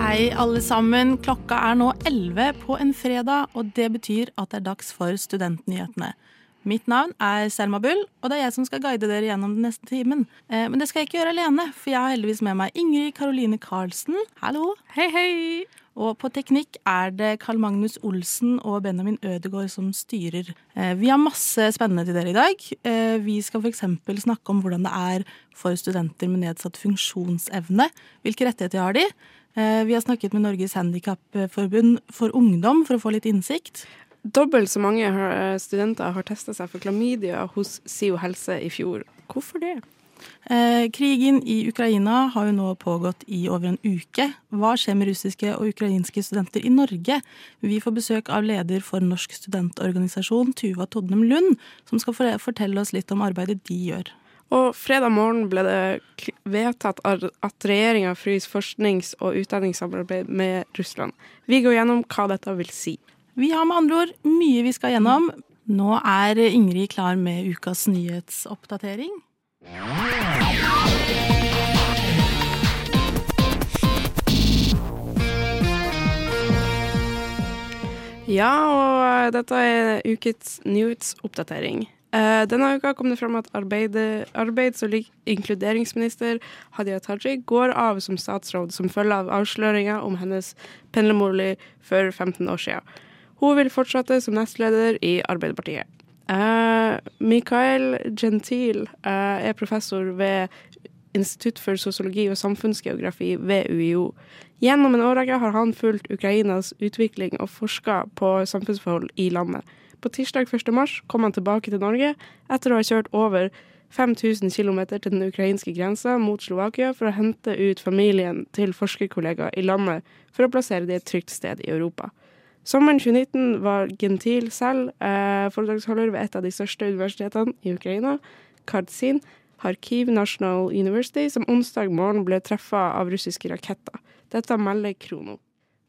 Hei, alle sammen. Klokka er nå 11 på en fredag, og det betyr at det er dags for Studentnyhetene. Mitt navn er Selma Bull, og det er jeg som skal guide dere gjennom den neste timen. Eh, men det skal jeg ikke gjøre alene, for jeg har heldigvis med meg Ingrid Karoline Karlsen. Hallo. Hei, hei! Og på teknikk er det Carl Magnus Olsen og Benjamin Ødegaard som styrer. Eh, Vi har masse spennende til dere i dag. Eh, Vi skal f.eks. snakke om hvordan det er for studenter med nedsatt funksjonsevne. Hvilke rettigheter har de? Eh, Vi har snakket med Norges Handikapforbund for ungdom for å få litt innsikt. Dobbelt så mange studenter har testa seg for klamydia hos SIO helse i fjor. Hvorfor det? Eh, Krigen i Ukraina har jo nå pågått i over en uke. Hva skjer med russiske og ukrainske studenter i Norge? Vi får besøk av leder for Norsk studentorganisasjon, Tuva Todnem Lund, som skal fortelle oss litt om arbeidet de gjør. Og fredag morgen ble det vedtatt at regjeringa fryser forsknings- og utdanningssamarbeid med Russland. Vi går gjennom hva dette vil si. Vi har med andre ord mye vi skal gjennom. Nå er Ingrid klar med ukas nyhetsoppdatering. Ja, og dette er ukets nyhetsoppdatering. Eh, Denne uka kom det fram at arbeide- arbeids- og inkluderingsminister Hadia Tajik går av som statsråd som følge av avsløringer om hennes pendlerbolig for 15 år siden. Hun vil fortsette som nestleder i Arbeiderpartiet. Eh, Mikael Gentil uh, er professor ved Institutt for sosiologi og samfunnsgeografi ved UiO. Gjennom en årrekke har han fulgt Ukrainas utvikling og forska på samfunnsforhold i landet. På tirsdag 1. mars kom han tilbake til Norge etter å ha kjørt over 5000 km til den ukrainske grensa mot Slovakia for å hente ut familien til forskerkollegaer i landet for å plassere det et trygt sted i Europa. Sommeren 2019 var Gentil selv eh, foredragsholder ved et av de største universitetene i Ukraina, Kardzin Kharkiv National University, som onsdag morgen ble treffa av russiske raketter. Dette melder Krono.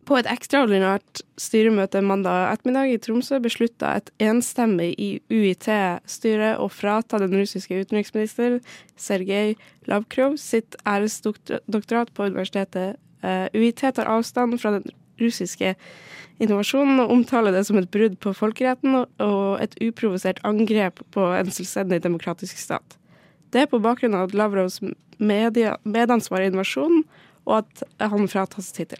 På et ekstraordinært styremøte mandag ettermiddag i Tromsø beslutta et enstemmig i UiT-styret å frata den russiske utenriksminister Sergej Lavkrov sitt æresdoktorat på universitetet. Eh, UiT tar avstand fra den russiske innovasjonen og omtaler det som et brudd på folkeretten og- et uprovosert angrep på en selvstendig demokratisk stat. Det er på bakgrunn av Lavrovs media, medansvar i invasjonen, og at han fratas tittel.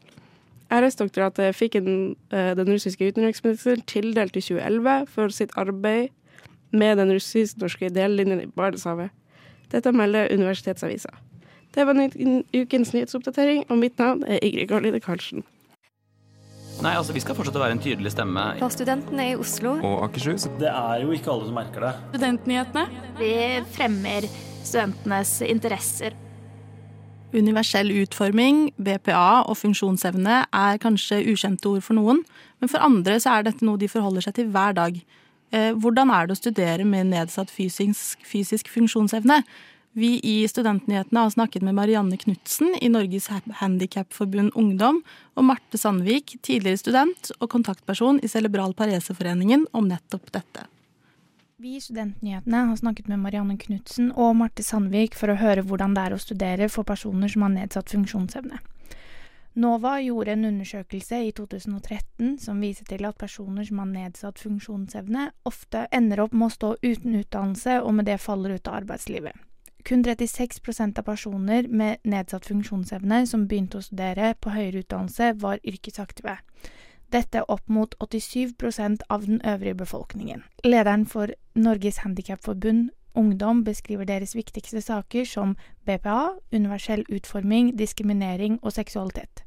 Æresdoktoratet fikk en, eh, den russiske utenriksministeren tildelt i 2011 for sitt arbeid med den russisk-norske dellinjen i Barentshavet. Dette melder Universitetsavisa. Det var ukens nyhetsoppdatering, og mitt navn er Ingrid Karoline Karlsen. Nei, altså Vi skal fortsette å være en tydelig stemme. For studentene i Oslo. og Akershus. Det er jo ikke alle som merker det. Studentnyhetene. Vi fremmer studentenes interesser. Universell utforming, BPA og funksjonsevne er kanskje ukjente ord for noen, men for andre så er dette noe de forholder seg til hver dag. Eh, Hvordan er det å studere med nedsatt fysisk, fysisk funksjonsevne? Vi i Studentnyhetene har snakket med Marianne Knutsen i Norges Handikapforbund Ungdom og Marte Sandvik, tidligere student og kontaktperson i Cerebral Pareseforeningen, om nettopp dette. Vi i Studentnyhetene har snakket med Marianne Knutsen og Marte Sandvik for å høre hvordan det er å studere for personer som har nedsatt funksjonsevne. NOVA gjorde en undersøkelse i 2013 som viser til at personer som har nedsatt funksjonsevne, ofte ender opp med å stå uten utdannelse og med det faller ut av arbeidslivet. Kun 36% av personer med nedsatt funksjonsevne som begynte å studere på høyere utdannelse, var yrkesaktive. Dette opp mot 87% av den øvrige befolkningen. Lederen for Norges Handikapforbund Ungdom beskriver deres viktigste saker som BPA, universell utforming, diskriminering og seksualitet.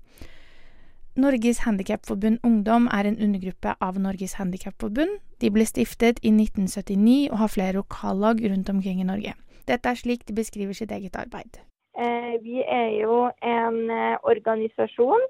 Norges Handikapforbund Ungdom er en undergruppe av Norges Handikapforbund. De ble stiftet i 1979 og har flere lokallag rundt omkring i Norge. Dette er slik de beskriver sitt eget arbeid. Eh, Vi er jo en eh, organisasjon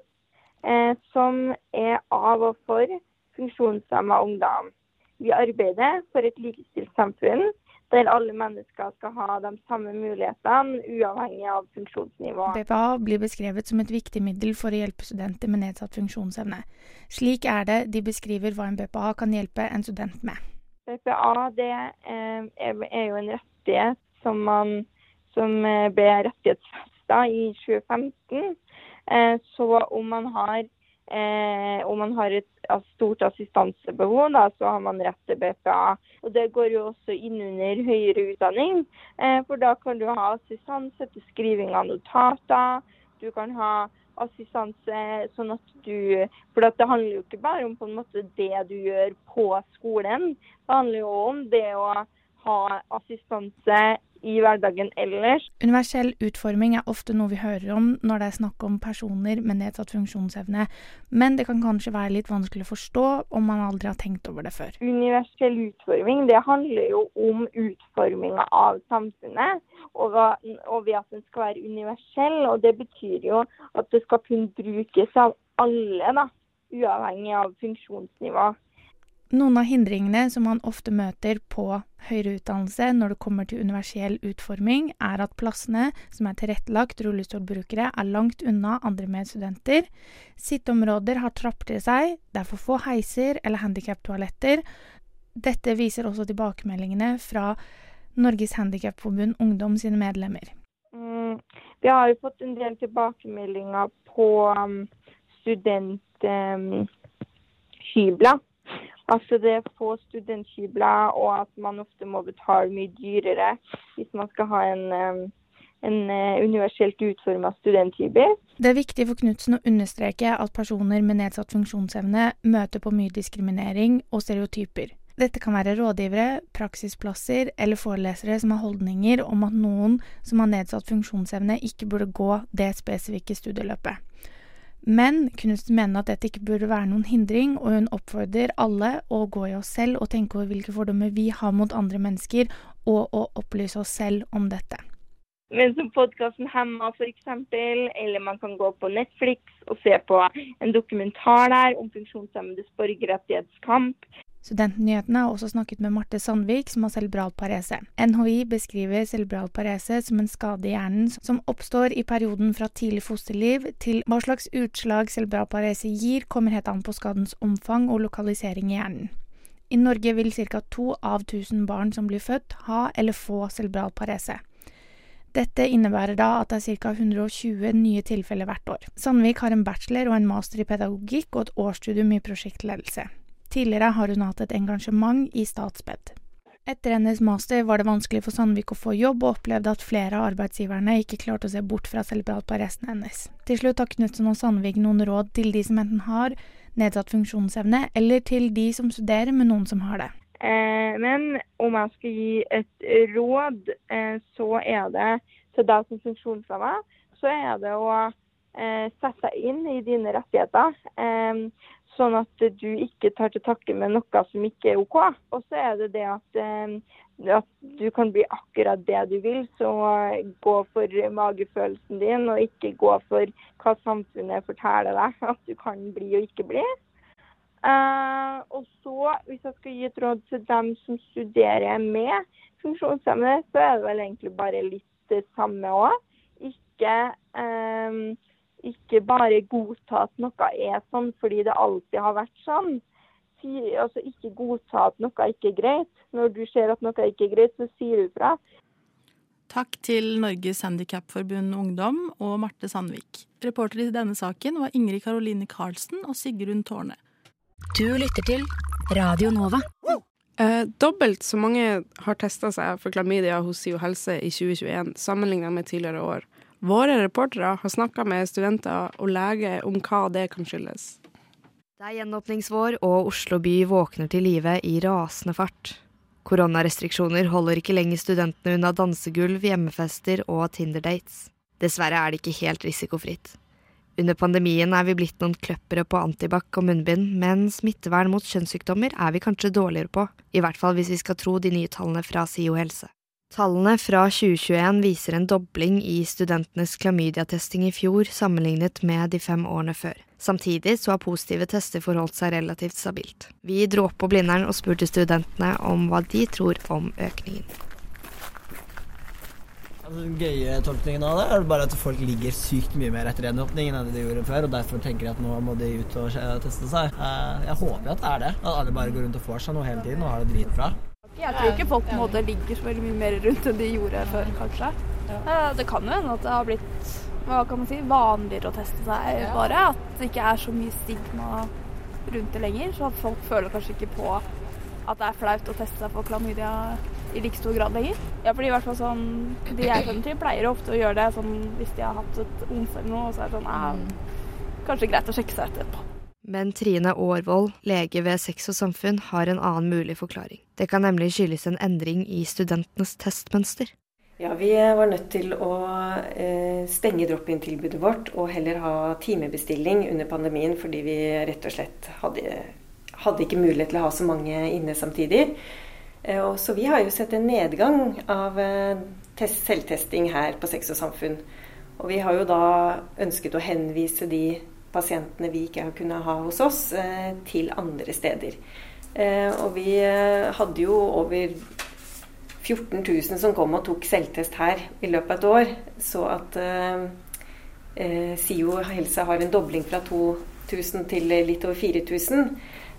eh, som er av og for funksjonshemma ungdom. Vi arbeider for et likestilt samfunn der alle mennesker skal ha de samme mulighetene, uavhengig av funksjonsnivå. BPA blir beskrevet som et viktig middel for å hjelpe studenter med nedsatt funksjonsevne. Slik er det de beskriver hva en BPA kan hjelpe en student med. BPA det er, er jo en rettighet som, man, som eh, ble rettighetsfesta i 2015. Eh, så om man har, eh, om man har et stort assistansebehov, da, så har man rett til BPA. Og Det går jo også inn under høyere utdanning, for da kan du ha assistanse til skriving av notater. Du kan ha assistanse sånn at du For det handler jo ikke bare om på en måte det du gjør på skolen. Det handler jo om det å ha assistanse i hverdagen ellers. Universell utforming er ofte noe vi hører om når det er snakk om personer med nedsatt funksjonsevne, men det kan kanskje være litt vanskelig å forstå om man aldri har tenkt over det før. Universell utforming det handler jo om utforminga av samfunnet, og, og ved at den skal være universell. og Det betyr jo at det skal kunne brukes av alle, da, uavhengig av funksjonsnivå. Noen av hindringene som man ofte møter på høyere utdannelse når det kommer til universell utforming, er at plassene som er tilrettelagt rullestolbrukere, er langt unna andre medstudenter. Sitteområder har trapper til seg, det er for få heiser eller handikaptoaletter. Dette viser også tilbakemeldingene fra Norges Handikapforbund Ungdom sine medlemmer. Mm, vi har jo fått en del tilbakemeldinger på um, studenthybler. Um, Altså det er få studenthybler, og at man ofte må betale mye dyrere hvis man skal ha en, en eh, universelt utforma studenthybel. Det er viktig for Knutsen å understreke at personer med nedsatt funksjonsevne møter på mye diskriminering og stereotyper. Dette kan være rådgivere, praksisplasser eller forelesere som har holdninger om at noen som har nedsatt funksjonsevne, ikke burde gå det spesifikke studieløpet. Men Knutsen mener at dette ikke burde være noen hindring, og hun oppfordrer alle å gå i oss selv og tenke over hvilke fordommer vi har mot andre mennesker, og å opplyse oss selv om dette. Men som podkasten Hemma f.eks., eller man kan gå på Netflix og se på en dokumentar der om funksjonshemmedes borgerrettighetskamp. Studentnyhetene har også snakket med Marte Sandvik, som har cerebral parese. NHI beskriver cerebral parese som en skade i hjernen som oppstår i perioden fra tidlig fosterliv til hva slags utslag cerebral parese gir, kommer helt an på skadens omfang og lokalisering i hjernen. I Norge vil ca. to av tusen barn som blir født, ha eller få cerebral parese. Dette innebærer da at det er ca. 120 nye tilfeller hvert år. Sandvik har en bachelor og en master i pedagogikk og et årsstudium i prosjektledelse. Tidligere har hun hatt et engasjement i Statsped. Etter hennes master var det vanskelig for Sandvik å få jobb, og opplevde at flere av arbeidsgiverne ikke klarte å se bort fra cellebralparesten hennes. Til slutt har Knutsen og Sandvik noen råd til de som enten har nedsatt funksjonsevne, eller til de som studerer med noen som har det. Eh, men om jeg skal gi et råd, eh, så er det til deg som funksjonshemma, så er det å eh, sette deg inn i dine rettigheter. Eh, Sånn at du ikke tar til takke med noe som ikke er OK. Og så er det det at, eh, at, du kan bli akkurat det du vil. Så gå for magefølelsen din, og ikke gå for hva samfunnet forteller deg at du kan bli og ikke bli. Uh, og så, hvis jeg skal gi et råd til dem som studerer med funksjonshemmede, så er det vel egentlig bare litt det samme òg. Ikke um, ikke bare godta at noe er sånn fordi det alltid har vært sånn. Altså ikke godta at noe ikke er greit. Når du ser at noe ikke er greit, så sier du fra. Takk til Norges Handikapforbund Ungdom og Marte Sandvik. Reportere i denne saken var Ingrid Karoline Karlsen og Sigrun Tårne. Du lytter til Radio Nova. Eh, dobbelt så mange har testa seg for klamydia hos SIO helse i 2021 sammenlignet med tidligere år. Våre reportere har snakka med studenter og lege om hva det kan skyldes. Det er gjenåpningsvår, og Oslo by våkner til live i rasende fart. Koronarestriksjoner holder ikke lenger studentene unna dansegulv, hjemmefester og Tinder-dates. Dessverre er det ikke helt risikofritt. Under pandemien er vi blitt noen kløppere på antibac og munnbind, men smittevern mot kjønnssykdommer er vi kanskje dårligere på, i hvert fall hvis vi skal tro de nye tallene fra SIO helse. Tallene fra 2021 viser en dobling i studentenes klamydiatesting i fjor sammenlignet med de fem årene før. Samtidig så har positive tester forholdt seg relativt stabilt. Vi dro opp på Blindern og spurte studentene om hva de tror om økningen. Altså, den gøye tolkningen av det er bare at folk ligger sykt mye mer etter gjenåpningen enn de gjorde før, og derfor tenker jeg at nå må de ut og teste seg. Eh, jeg håper at det er det, at alle bare går rundt og får seg noe hele tiden og har det dritbra. Jeg tror ikke folk på ligger så veldig mye mer rundt enn de gjorde før, kanskje. Det kan jo hende at det har blitt hva kan man si, vanligere å teste seg, bare. At det ikke er så mye stigma rundt det lenger. Så at folk føler kanskje ikke på at det er flaut å teste seg for klamydia i like stor grad lenger. Ja, fordi i hvert fall sånn, De jeg kjenner til, pleier ofte å gjøre det sånn hvis de har hatt et onsdag eller noe, så er det sånn eh, Kanskje greit å sjekke seg etterpå. Men Trine Aarvold, lege ved Sex og Samfunn, har en annen mulig forklaring. Det kan nemlig skyldes en endring i studentenes testmønster. Ja, Vi var nødt til å eh, stenge drop-in-tilbudet vårt og heller ha timebestilling under pandemien fordi vi rett og slett hadde, hadde ikke mulighet til å ha så mange inne samtidig. Eh, og så vi har jo sett en nedgang av eh, test, selvtesting her på Sex og Samfunn. Og vi har jo da ønsket å henvise de pasientene vi ikke har kunnet ha hos oss, eh, til andre steder. Eh, og vi eh, hadde jo over 14 000 som kom og tok selvtest her i løpet av et år. Så at SIO helse har en dobling fra 2000 til litt over 4000,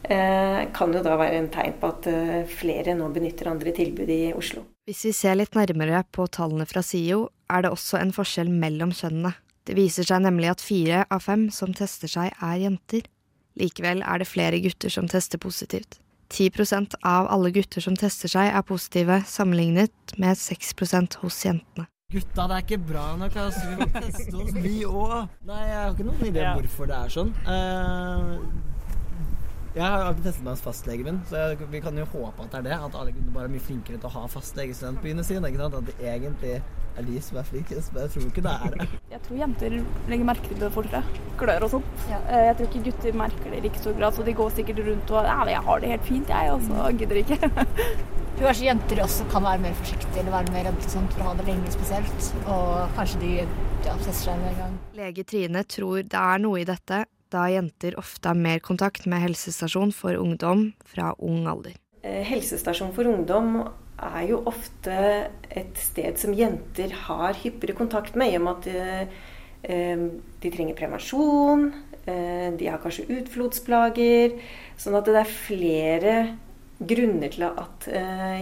eh, kan jo da være en tegn på at flere nå benytter andre tilbud i Oslo. Hvis vi ser litt nærmere på tallene fra SIO, er det også en forskjell mellom kjønnene. Det viser seg nemlig at fire av fem som tester seg, er jenter. Likevel er det flere gutter som tester positivt. 10% av alle gutter som tester seg, er positive, sammenlignet med 6% hos jentene. Gutta, det er ikke bra nok. Altså. Vi må teste oss, vi òg. Nei, jeg har ikke noen idé om hvorfor det er sånn. Eh, jeg har ikke testet meg hos fastlegen min, så jeg, vi kan jo håpe at det er det. At alle kunne bare er mye flinkere til å ha fastlegestudent på UNISIN. Ikke sant? At det egentlig er de som er flinkest, men jeg tror ikke det er det. Jeg tror jenter legger merke til det fortere. Klør og sånt. Ja. Jeg tror ikke gutter merker det i like stor grad, så de går sikkert rundt og ja, 'jeg har det helt fint, jeg', og så gidder ikke. Tror kanskje jenter også kan være mer forsiktige eller være mer redde og sånt for å ha det lenge spesielt. Og kanskje de ja, seg med en gang. Lege Trine tror det er noe i dette, da jenter ofte har mer kontakt med helsestasjon for ungdom fra ung alder. Eh, Helsestasjon for ungdom er jo ofte et sted som jenter har hyppigere kontakt med, i og med at eh, eh, de trenger prevensjon, de har kanskje utflodsplager. Sånn at det er flere grunner til at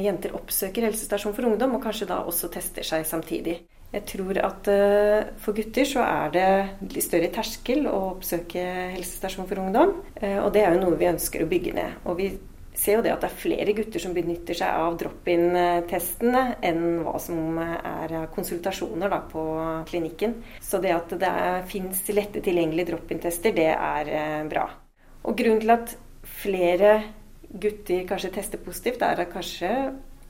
jenter oppsøker helsestasjon for ungdom, og kanskje da også tester seg samtidig. Jeg tror at eh, for gutter så er det større terskel å oppsøke helsestasjon for ungdom, eh, og det er jo noe vi ønsker å bygge ned. Og vi ser jo det at det er flere gutter som benytter seg av drop-in-testene enn hva som er konsultasjoner da, på klinikken. Så det at det fins lette tilgjengelige drop-in-tester, det er eh, bra. Og grunnen til at flere gutter kanskje tester positivt, er at kanskje,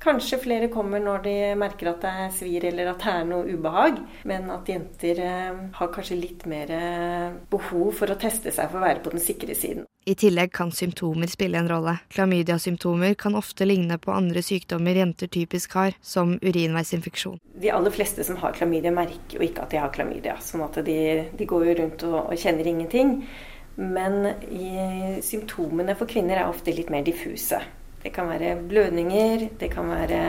kanskje flere kommer når de merker at det svir eller at det er noe ubehag, men at jenter eh, har kanskje litt mer eh, behov for å teste seg for å være på den sikre siden. I tillegg kan symptomer spille en rolle. Klamydiasymptomer kan ofte ligne på andre sykdommer jenter typisk har, som urinveisinfeksjon. De aller fleste som har klamydia, merker jo ikke at de har klamydia. sånn at de, de går jo rundt og, og kjenner ingenting. Men i, symptomene for kvinner er ofte litt mer diffuse. Det kan være blødninger, det kan være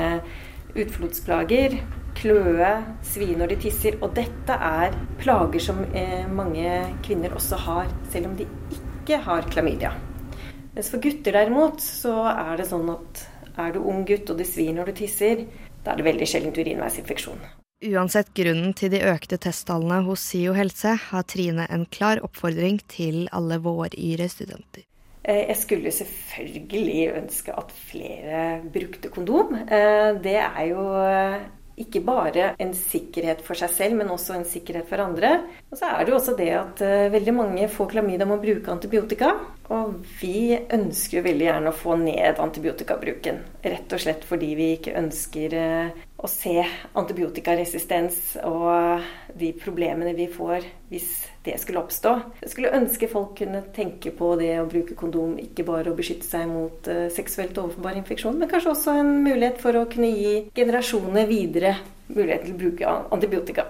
utflodsplager, kløe, svi når de tisser. Og dette er plager som eh, mange kvinner også har, selv om de ikke har klamydia. Mens for gutter derimot, så er det sånn at er du ung gutt og det svir når du tisser, da er det veldig sjelden urinveisinfeksjon. Uansett grunnen til de økte testtallene hos SIO helse, har Trine en klar oppfordring til alle våryre studenter. Eh, Jeg skulle selvfølgelig ønske at flere brukte kondom. Eh, Det er jo eh, ikke bare en sikkerhet for seg selv, men også en sikkerhet for andre. Og så er det jo også det at veldig mange får klamydia med å bruke antibiotika. Og vi ønsker jo veldig gjerne å få ned antibiotikabruken. Rett og slett fordi vi ikke ønsker å se antibiotikaresistens og de problemene vi får hvis det skulle oppstå. Jeg skulle ønske folk kunne tenke på det å bruke kondom, ikke bare å beskytte seg mot eh, seksuelt overforbar infeksjon, men kanskje også en mulighet for å kunne gi generasjoner videre mulighet til å bruke antibiotika.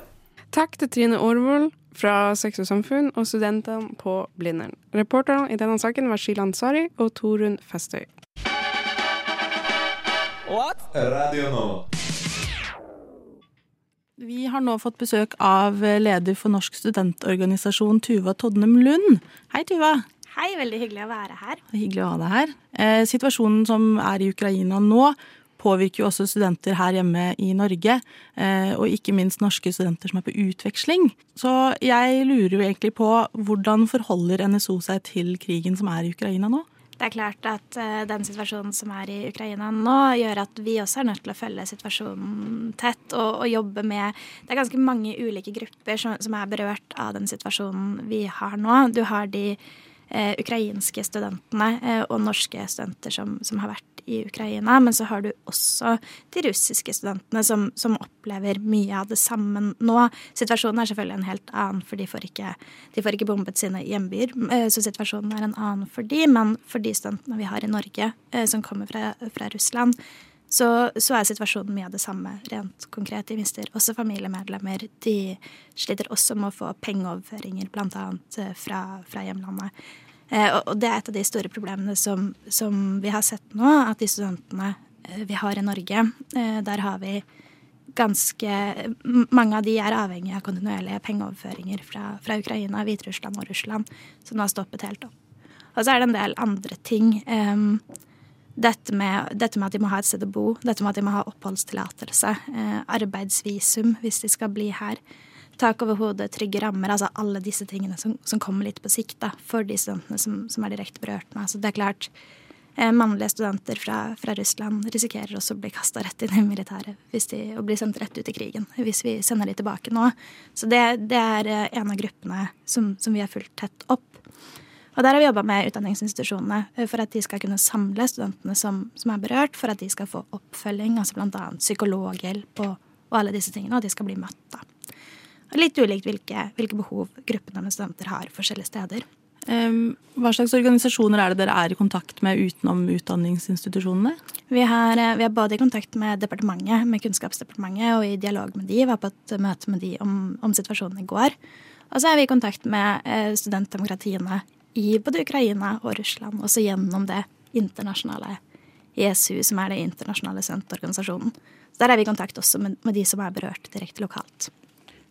Takk til Trine Aarvold fra Sex og Samfunn og studentene på Blindern. Reporterne i denne saken var Sheila Ansari og Torunn Festøy. What? Radio Nova. Vi har nå fått besøk av leder for Norsk studentorganisasjon, Tuva Todnem Lund. Hei, Tuva. Hei, veldig hyggelig å være her. Er hyggelig å ha deg her. Eh, situasjonen som er i Ukraina nå, påvirker jo også studenter her hjemme i Norge, eh, og ikke minst norske studenter som er på utveksling. Så jeg lurer jo egentlig på hvordan forholder NSO seg til krigen som er i Ukraina nå? Det er klart at uh, den situasjonen som er i Ukraina nå, gjør at vi også er nødt til å følge situasjonen tett og, og jobbe med Det er ganske mange ulike grupper som, som, er berørt av den situasjonen vi har nå. Du har de ukrainske studentene uh, og norske studenter som, som har vært i Ukraina. Men så har du også de russiske studentene som, som, opplever mye av det samme nå. Situasjonen er selvfølgelig en helt annen, for de får ikke, de får ikke bombet sine hjembyer. Eh, så situasjonen er en annen for de, men for de studentene vi har i Norge eh, som kommer fra, fra Russland, så, så, er situasjonen mye av det samme rent konkret. De mister også familiemedlemmer. De sliter også med å få pengeoverføringer, bl.a. Eh, fra, fra hjemlandet. Eh, og det er et av de store problemene som, som vi har sett nå, at de studentene eh, vi har i Norge, eh, der har vi ganske Mange av de er avhengig av kontinuerlige pengeoverføringer fra, fra Ukraina, Hviterussland og Russland, som nå har stoppet helt opp. Og så er det en del andre ting. Dette med, dette med, at de må ha et sted å bo, dette med at de må ha oppholdstillatelse, arbeidsvisum hvis de skal bli her tak over hodet, trygge rammer, altså alle disse tingene som, som kommer litt på sikt da, for de studentene som, som er direkte berørt med. Altså, det er klart, eh, Mannlige studenter fra, fra, Russland risikerer også å bli kasta rett inn i militæret de, og bli sendt rett ut i krigen hvis vi sender de tilbake nå. Så det, det er eh, en av gruppene som, som vi har fulgt tett opp. Og Der har vi jobba med utdanningsinstitusjonene eh, for at de skal kunne samle studentene som, som er berørt, for at de skal få oppfølging, altså bl.a. psykologhjelp og, og, alle disse tingene, og at de skal bli møtt. da. Litt ulikt hvilke, hvilke behov gruppene med studenter har forskjellige steder. Hva slags organisasjoner er det dere er i kontakt med utenom utdanningsinstitusjonene? Vi, har, eh, vi er både i kontakt med departementet, med Kunnskapsdepartementet, og i dialog med de. Vi var på et møte med de om, om situasjonen i går. Og så er vi i kontakt med eh, studentdemokratiene i både Ukraina og Russland, også gjennom det internasjonale ISU, som er det internasjonale studentorganisasjonen. Der er vi i kontakt også med, med de som er berørt direkte lokalt.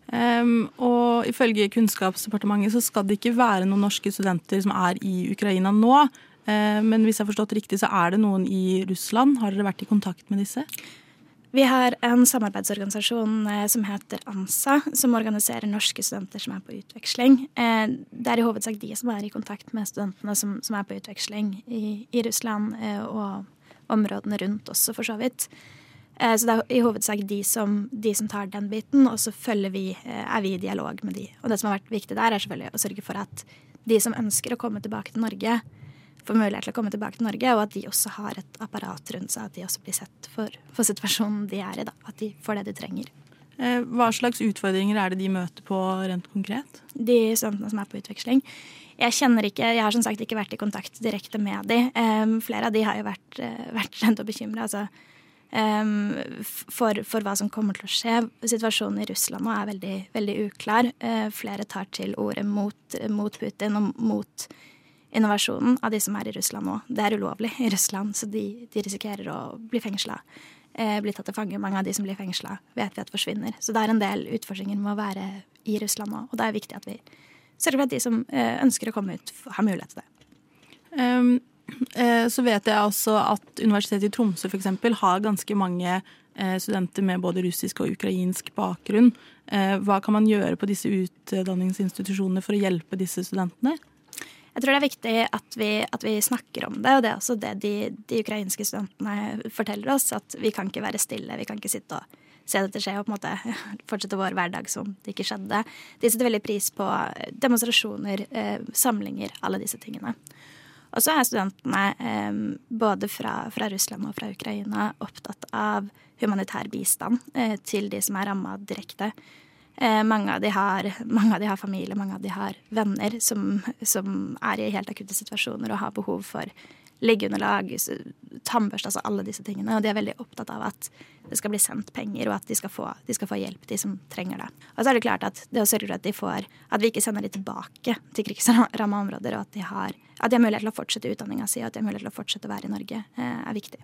Um, og ifølge Kunnskapsdepartementet så skal det ikke være noen norske studenter som er i Ukraina nå. Uh, men hvis jeg har forstått riktig, så er det noen i Russland. Har dere vært i kontakt med disse? Vi har en samarbeidsorganisasjon eh, som heter ANSA, som organiserer norske studenter som er på utveksling. Eh, det er i hovedsak de som er i kontakt med studentene som, som er på utveksling i, i Russland eh, og områdene rundt også, for så vidt. Så det er i hovedsak de som, de som tar den biten, og så vi, er vi i dialog med de. Og det som har vært viktig der, er selvfølgelig å sørge for at de som ønsker å komme tilbake til Norge, får mulighet til å komme tilbake til Norge, og at de også har et apparat rundt seg, at de også blir sett for, for situasjonen de er i, da. At de får det de trenger. Eh, hva slags utfordringer er det de møter på rent konkret? De studentene som er på utveksling. Jeg kjenner ikke, jeg har som sagt ikke vært i kontakt direkte med de. flere av de har jo vært, vært rent og bekymra. Altså, for, for, hva som kommer til å skje. Situasjonen i Russland nå er veldig, veldig uklar. Eh, flere tar til orde mot, mot, Putin og mot innovasjonen av de som er i Russland nå. Det er ulovlig i Russland, så de, de risikerer å bli fengsla. Eh, bli tatt til fange. Mange av de som blir fengsla, vet vi at forsvinner. Så det er en del utfordringer med å være i Russland nå. Og det er viktig at vi sørger for at de som eh, ønsker å komme ut, har mulighet til det. Um Eh, så vet jeg også at Universitetet i Tromsø f.eks. har ganske mange eh, studenter med både russisk og ukrainsk bakgrunn. Eh, hva kan man gjøre på disse utdanningsinstitusjonene for å hjelpe disse studentene? Jeg tror det er viktig at vi, at vi snakker om det, og det er også det de, de, ukrainske studentene forteller oss. At vi kan ikke være stille, vi kan ikke sitte og se dette skje og på en måte fortsette vår hverdag som det ikke skjedde. De setter veldig pris på demonstrasjoner, samlinger, alle disse tingene. Og så er studentene eh, både fra, fra, Russland og fra Ukraina opptatt av humanitær bistand eh, til de som er ramma direkte. Eh, mange, av har, mange av de har familie, mange av de har venner som, som er i helt akutte situasjoner og har behov for liggeunderlag, tannbørste, altså alle disse tingene. Og de er veldig opptatt av at det skal bli sendt penger, og at de skal få, de skal få hjelp, de som trenger det. Og så er det klart at det å sørge for at de får At vi ikke sender de tilbake til krigsramma områder, og at de har, at de har mulighet til å fortsette utdanninga si, og at de har mulighet til å fortsette å være i Norge, eh, er viktig.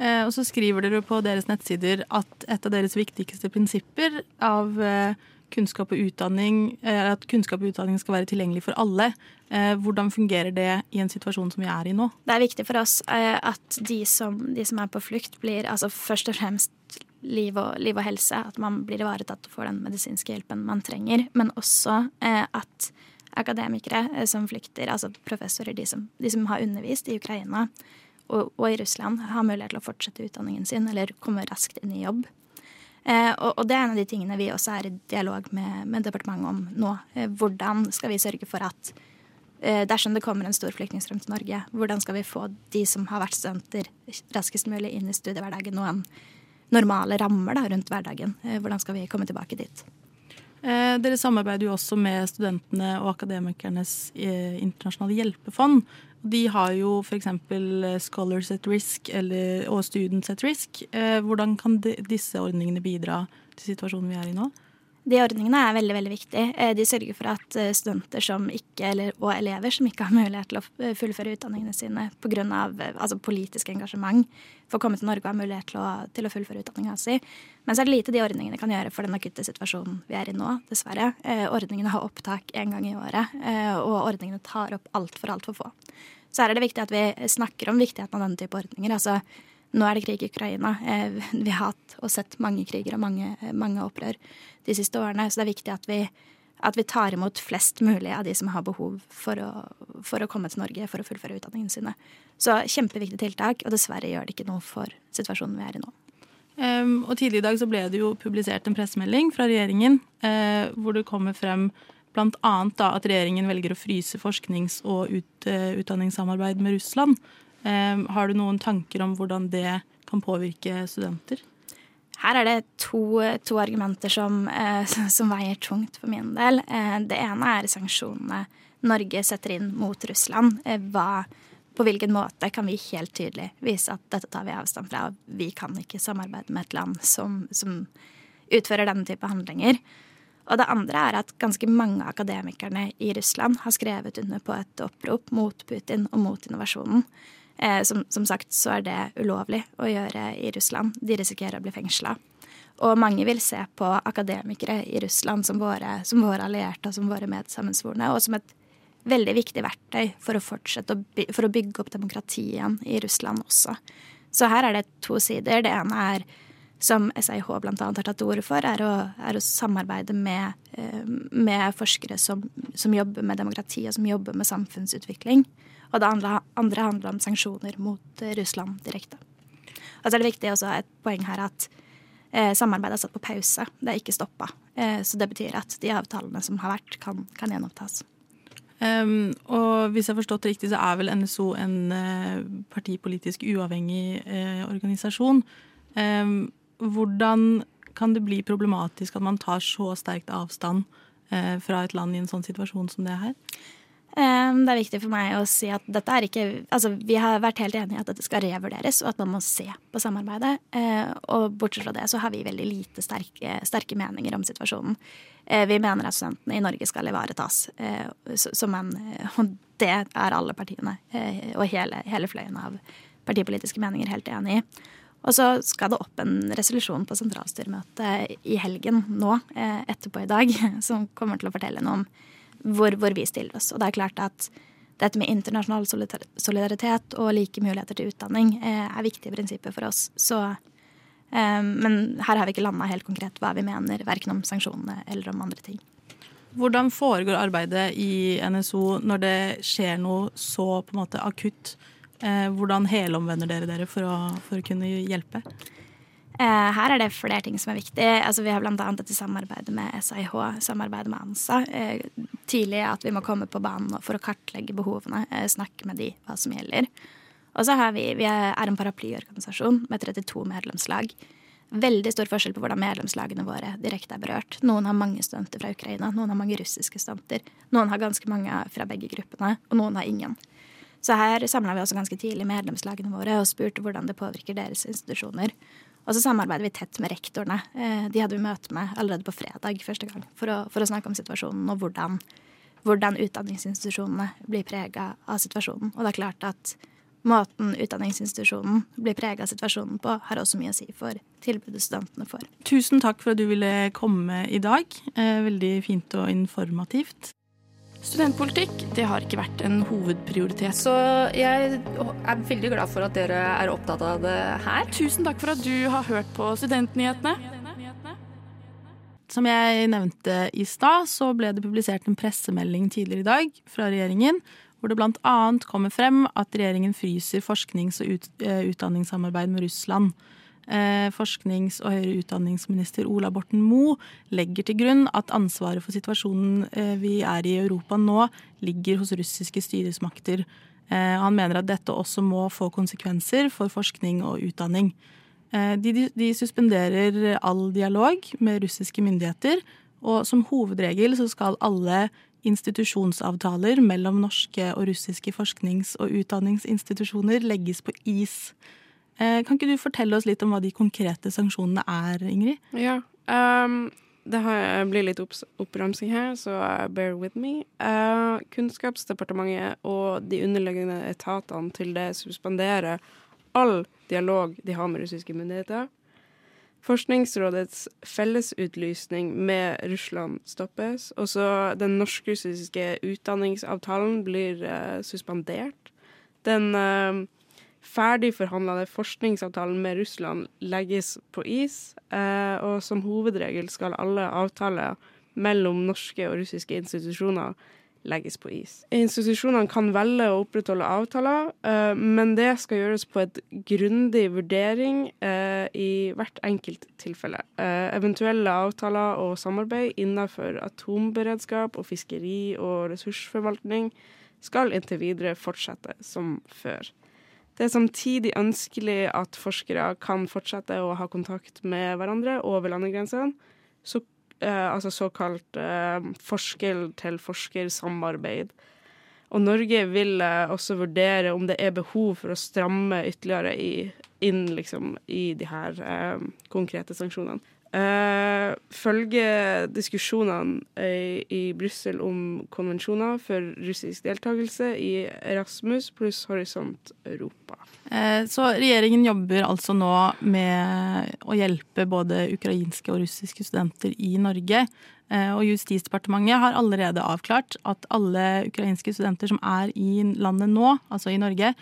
Eh, og så skriver dere på deres nettsider at et av deres viktigste prinsipper av eh, kunnskap og utdanning, eh, at kunnskap og utdanning skal være tilgjengelig for alle. Hvordan fungerer det i en situasjon som vi er i nå? Det er viktig for oss at de som, de som er på flukt, blir altså først og fremst liv og, liv og helse. At man blir ivaretatt og får den medisinske hjelpen man trenger. Men også at akademikere som flykter, altså professorer, de som, de som har undervist i Ukraina og, og, i Russland, har mulighet til å fortsette utdanningen sin eller komme raskt inn i jobb. Eh, og, og, det er en av de tingene vi også er i dialog med, med departementet om nå. Eh, hvordan skal vi sørge for at eh, dersom det kommer en stor flyktningstrøm til Norge, hvordan skal vi få de som har vært studenter, raskest mulig inn i studiehverdagen og en normale rammer da, rundt hverdagen? Eh, hvordan skal vi komme tilbake dit? Eh, dere samarbeider jo også med studentene og akademikernes eh, internasjonale hjelpefond. De har jo f.eks. Eh, Scholars at Risk eller, og Students at Risk. Eh, hvordan kan de, disse ordningene bidra til situasjonen vi er i nå? De ordningene er veldig veldig viktige. Eh, de sørger for at studenter ikke, eller, og elever som ikke har mulighet til å fullføre utdanningene sine pga. Altså politisk engasjement, får komme til Norge og ha mulighet til å, til å fullføre utdanninga si. Men så er det lite de ordningene kan gjøre for den akutte situasjonen vi er i nå, dessverre. Eh, ordningene har opptak én gang i året, eh, og ordningene tar opp altfor, altfor få. Så her er det viktig at vi snakker om viktigheten av denne type ordninger. altså nå er det krig i Ukraina. Eh, vi har hatt og sett mange kriger og mange, mange opprør de siste årene. Så det er viktig at vi, at vi, tar imot flest mulig av de som har behov for å, for å komme til Norge for å fullføre utdanningene sine. Så kjempeviktig tiltak, og dessverre gjør det ikke noe for situasjonen vi er i nå. Um, og Tidlig i dag så ble det jo publisert en pressemelding fra regjeringen uh, hvor det kommer frem bl.a. at regjeringen velger å fryse forsknings- og ut, uh, utdanningssamarbeid med Russland. Um, har du noen tanker om hvordan det kan påvirke studenter? Her er det to, to argumenter som, eh, som, veier tungt for min del. Eh, det ene er sanksjonene Norge setter inn mot Russland. Eh, hva, på hvilken måte kan vi helt tydelig vise at dette tar vi avstand fra? Vi kan ikke samarbeide med et land som, som utfører denne type handlinger. Og det andre er at ganske mange akademikerne i Russland har skrevet under på et opprop mot Putin og mot innovasjonen. Eh, som, som, sagt så er det ulovlig å gjøre i Russland. De risikerer å bli fengsla. Og mange vil se på akademikere i Russland som våre, som våre allierte og som våre medsammensvorne, og som et veldig viktig verktøy for å fortsette å, for å bygge opp demokratiet igjen i Russland også. Så her er det to sider. Det ene er, som SIH bl.a. har tatt til orde for, er å, er å samarbeide med, eh, med forskere som, som, jobber med demokrati og som jobber med samfunnsutvikling. Og det andre, andre handler om sanksjoner mot eh, Russland direkte. Og så er det viktig også et poeng her at eh, samarbeidet er satt på pause. Det er ikke stoppa. Eh, så det betyr at de avtalene som har vært, kan, kan gjenopptas. Um, og hvis jeg har forstått det riktig, så er vel NSO en uh, partipolitisk uavhengig uh, organisasjon. Um, hvordan kan det bli problematisk at man tar så sterkt avstand uh, fra et land i en sånn situasjon som det er her? Det er viktig for meg å si at dette er ikke Altså, vi har vært helt enige i at dette skal revurderes, og at man må se på samarbeidet. Eh, og bortsett fra det så har vi veldig lite sterke, sterke meninger om situasjonen. Eh, vi mener at studentene i Norge skal ivaretas eh, som en Og det er alle partiene og hele, hele fløyen av partipolitiske meninger helt enig i. Og så skal det opp en resolusjon på sentralstyremøtet i helgen nå, etterpå i dag, som kommer til å fortelle noe om hvor, hvor, vi stiller oss. Og det er klart at dette med internasjonal solidaritet og like muligheter til utdanning eh, er viktige prinsipper for oss. Så, eh, men her har vi ikke landa helt konkret hva vi mener, verken om sanksjonene eller om andre ting. Hvordan foregår arbeidet i NSO når det skjer noe så på en måte akutt? Eh, hvordan helomvender dere dere for å, for å kunne hjelpe? Eh, her er det flere ting som er viktig. Altså, vi har bl.a. dette samarbeidet med SIH, samarbeidet med ANSA. Eh, tidlig at vi må komme på banen for å kartlegge behovene, eh, snakke med de hva som gjelder. Og så har vi, vi er en paraplyorganisasjon med 32 medlemslag. Veldig stor forskjell på hvordan medlemslagene våre direkte er berørt. Noen har mange studenter fra Ukraina, noen har mange russiske studenter. Noen har ganske mange fra begge gruppene, og noen har ingen. Så her samla vi også ganske tidlig medlemslagene våre og spurte hvordan det påvirker deres institusjoner. Og så samarbeider vi tett med rektorene. Eh, de hadde vi møte med allerede på fredag første gang for å, for å snakke om situasjonen og hvordan, hvordan utdanningsinstitusjonene blir prega av situasjonen. Og det er klart at måten utdanningsinstitusjonen blir prega av situasjonen på, har også mye å si for tilbudet studentene får. Tusen takk for at du ville komme i dag. Eh, veldig fint og informativt. Studentpolitikk det har ikke vært en hovedprioritet. Så jeg er veldig glad for at dere er opptatt av det her. Tusen takk for at du har hørt på Studentnyhetene. Som jeg nevnte i stad, så ble det publisert en pressemelding tidligere i dag fra regjeringen, hvor det bl.a. kommer frem at regjeringen fryser forsknings- og uh, utdanningssamarbeid med Russland. Uh, forsknings- og høyere utdanningsminister Ola Borten Moe legger til grunn at ansvaret for situasjonen uh, vi er i Europa nå, ligger hos russiske styresmakter. Han mener at dette også må få konsekvenser for forskning og utdanning. De, de, suspenderer all dialog med russiske myndigheter, og som hovedregel så skal alle institusjonsavtaler mellom norske og russiske forsknings- og utdanningsinstitusjoner legges på is. Kan ikke du fortelle oss litt om hva de konkrete sanksjonene er, Ingrid? Ja, um, det blir litt oppramsing her, så bear with me. Uh, Kunnskapsdepartementet og de underliggende etatene til det suspenderer all dialog de har med russiske myndigheter. Forskningsrådets fellesutlysning med Russland stoppes. Også den norsk-russiske utdanningsavtalen blir uh, suspendert. Den uh, ferdigforhandlede forskningsavtalen med Russland legges på is. Uh, og som hovedregel skal alle avtaler mellom norske og russiske institusjoner legges på is. Institusjonene kan velge å opprettholde avtaler, uh, men det skal gjøres på et grundig vurdering uh, i hvert enkelt tilfelle. Eventuelle avtaler og samarbeid innenfor atomberedskap og fiskeri og ressursforvaltning skal inntil videre fortsette som før. Det er samtidig ønskelig at forskere kan fortsette å ha kontakt med hverandre over landegrensene. Så eh, altså såkalt eh, forsker-til-forsker-samarbeid. Og Norge vil uh, også vurdere om det er behov for å stramme ytterligere i, inn liksom, i de her konkrete sanksjonene. Uh, følge diskusjonene i, i Brussel om konvensjoner for russisk deltakelse i Erasmus pluss Horisont Europa. Uh, så regjeringen jobber altså nå med å hjelpe både ukrainske og russiske studenter i Norge. Uh, og Justisdepartementet har allerede avklart at alle ukrainske studenter som er i landet nå, altså i Norge,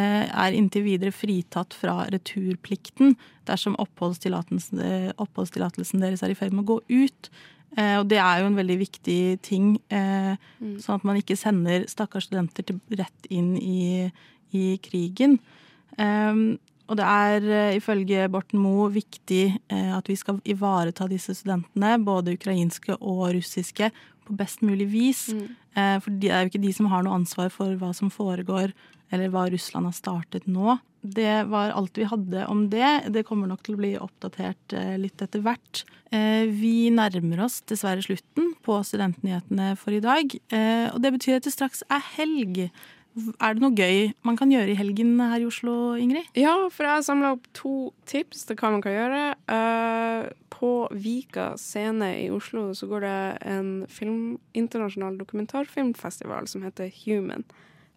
er inntil videre fritatt fra returplikten dersom oppholdstillatelsen, oppholdstillatelsen deres er i ferd med å gå ut. Eh, og det er jo en veldig viktig ting, eh, mm. sånn at man ikke sender stakkars studenter til, rett inn i, i krigen. Og det er ifølge Borten Moe viktig at vi skal ivareta disse studentene, både ukrainske og russiske, på best mulig vis. Mm. For det er jo ikke de som har noe ansvar for hva som foregår eller hva Russland har startet nå. Det var alt vi hadde om det. Det kommer nok til å bli oppdatert eh, litt etter hvert. Eh, vi nærmer oss dessverre slutten på Studentnyhetene for i dag. Eh, og det betyr at det straks er helg. Er det noe gøy man kan gjøre i helgen her i Oslo, Ingrid? Ja, for jeg har samla opp to tips til hva man kan gjøre. På Vika scene i Oslo så går det en film, internasjonal dokumentarfilmfestival som heter Human.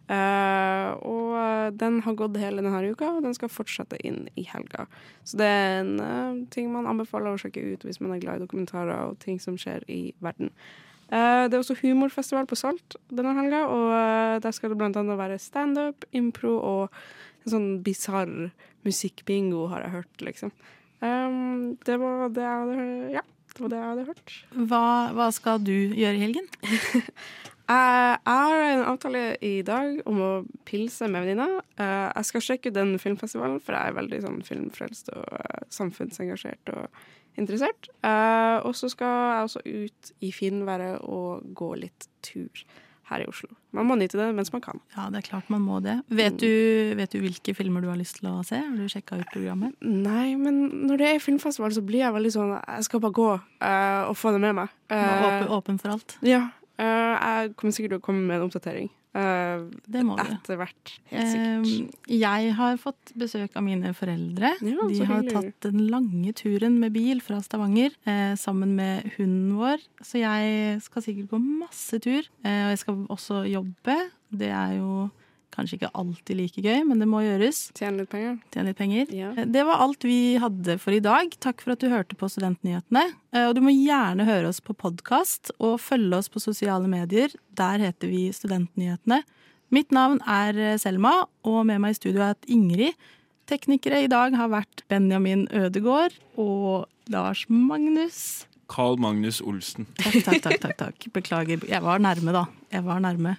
Uh, og den har gått hele denne uka, og den skal fortsette inn i helga. Så det er en uh, ting man anbefaler å sjekke ut hvis man er glad i dokumentarer og ting som skjer i verden. Uh, det er også humorfestival på Salt denne helga, og der skal det blant annet være standup, impro og en sånn bisarr musikkbingo, har jeg hørt, liksom. Um, det var det jeg hadde Ja, det var det jeg hadde hørt. Hva, hva skal du gjøre i helgen? Jeg har en avtale i dag om å pilse med venninna. Eh, jeg skal sjekke ut den filmfestivalen, for jeg er veldig sånn filmfrelst og eh, samfunnsengasjert og interessert. Eh, og så skal jeg også ut i finværet og gå litt tur her i Oslo. Man må nyte det mens man kan. Ja, det er klart man må det. Vet du, vet du hvilke filmer du har lyst til å se? Har du sjekka ut programmet? Nei, men når det er filmfestival, så blir jeg veldig sånn Jeg skal bare gå uh, og få det med meg. Uh, åpen, åpen for alt? Ja. Uh, jeg kommer sikkert til å komme med en oppdatering. Uh, det må du. Etter hvert. Helt sikkert. Uh, jeg har fått besøk av mine foreldre. Ja, De har tatt den lange turen med bil fra Stavanger sammen med hunden vår. Så jeg skal sikkert gå masse tur. og jeg skal også jobbe. Det er jo Kanskje ikke alltid like gøy, men det må gjøres. Tjene litt penger. Tjene litt penger. Det var alt vi hadde for i dag. Takk for at du hørte på Studentnyhetene. Eh, Og du må gjerne høre oss på podkast og følge oss på sosiale medier. Der heter vi Studentnyhetene. Mitt navn er eh, Selma, og med meg i studio er Ingrid. Teknikere i dag har vært Benjamin Ødegård og Lars Magnus. Carl Magnus Olsen. Takk, takk, takk, takk, takk. Beklager. Jeg var nærme, da. Jeg var nærme.